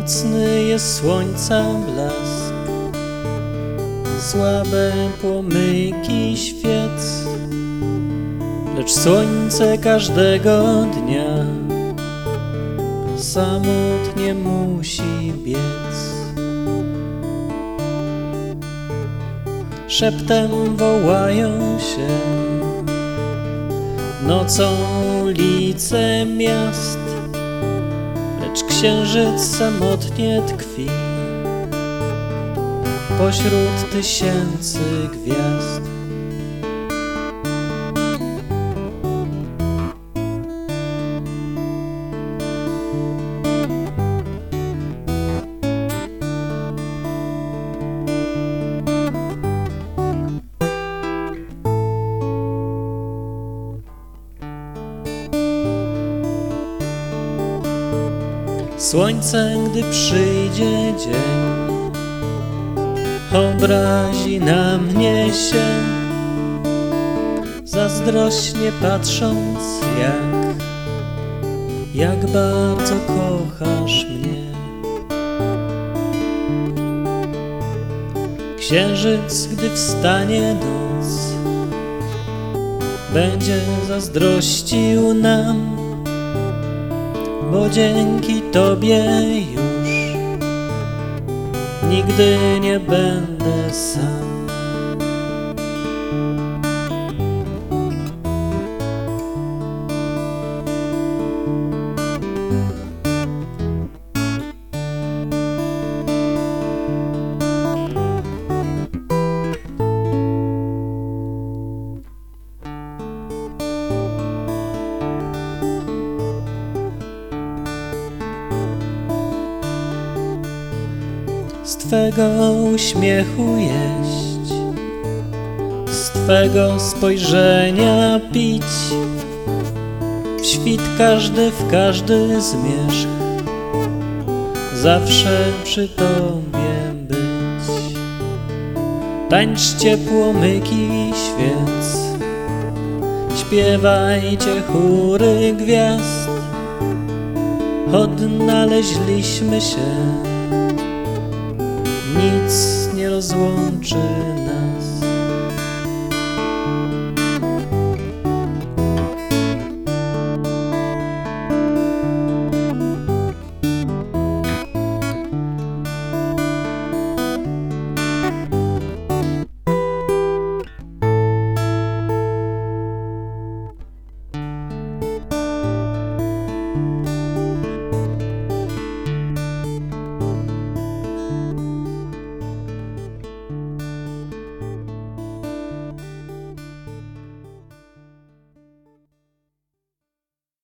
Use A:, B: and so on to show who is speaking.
A: Mocny jest słońca blask, słabe płomyki świec, lecz słońce każdego dnia samotnie musi biec. Szeptem wołają się. Nocą ulice miast, lecz księżyc samotnie tkwi pośród tysięcy gwiazd. Słońce, gdy przyjdzie dzień, obrazi na mnie się, zazdrośnie patrząc, jak, jak bardzo kochasz mnie. Księżyc, gdy wstanie noc, będzie zazdrościł nam bo dzięki Tobie już nigdy nie będę sam. Z Twego uśmiechu jeść, z Twego spojrzenia pić, w świt każdy, w każdy zmierzch, zawsze przy Tobie być. Tańczcie płomyki świec, śpiewajcie chóry gwiazd, odnaleźliśmy się nie rozłączy.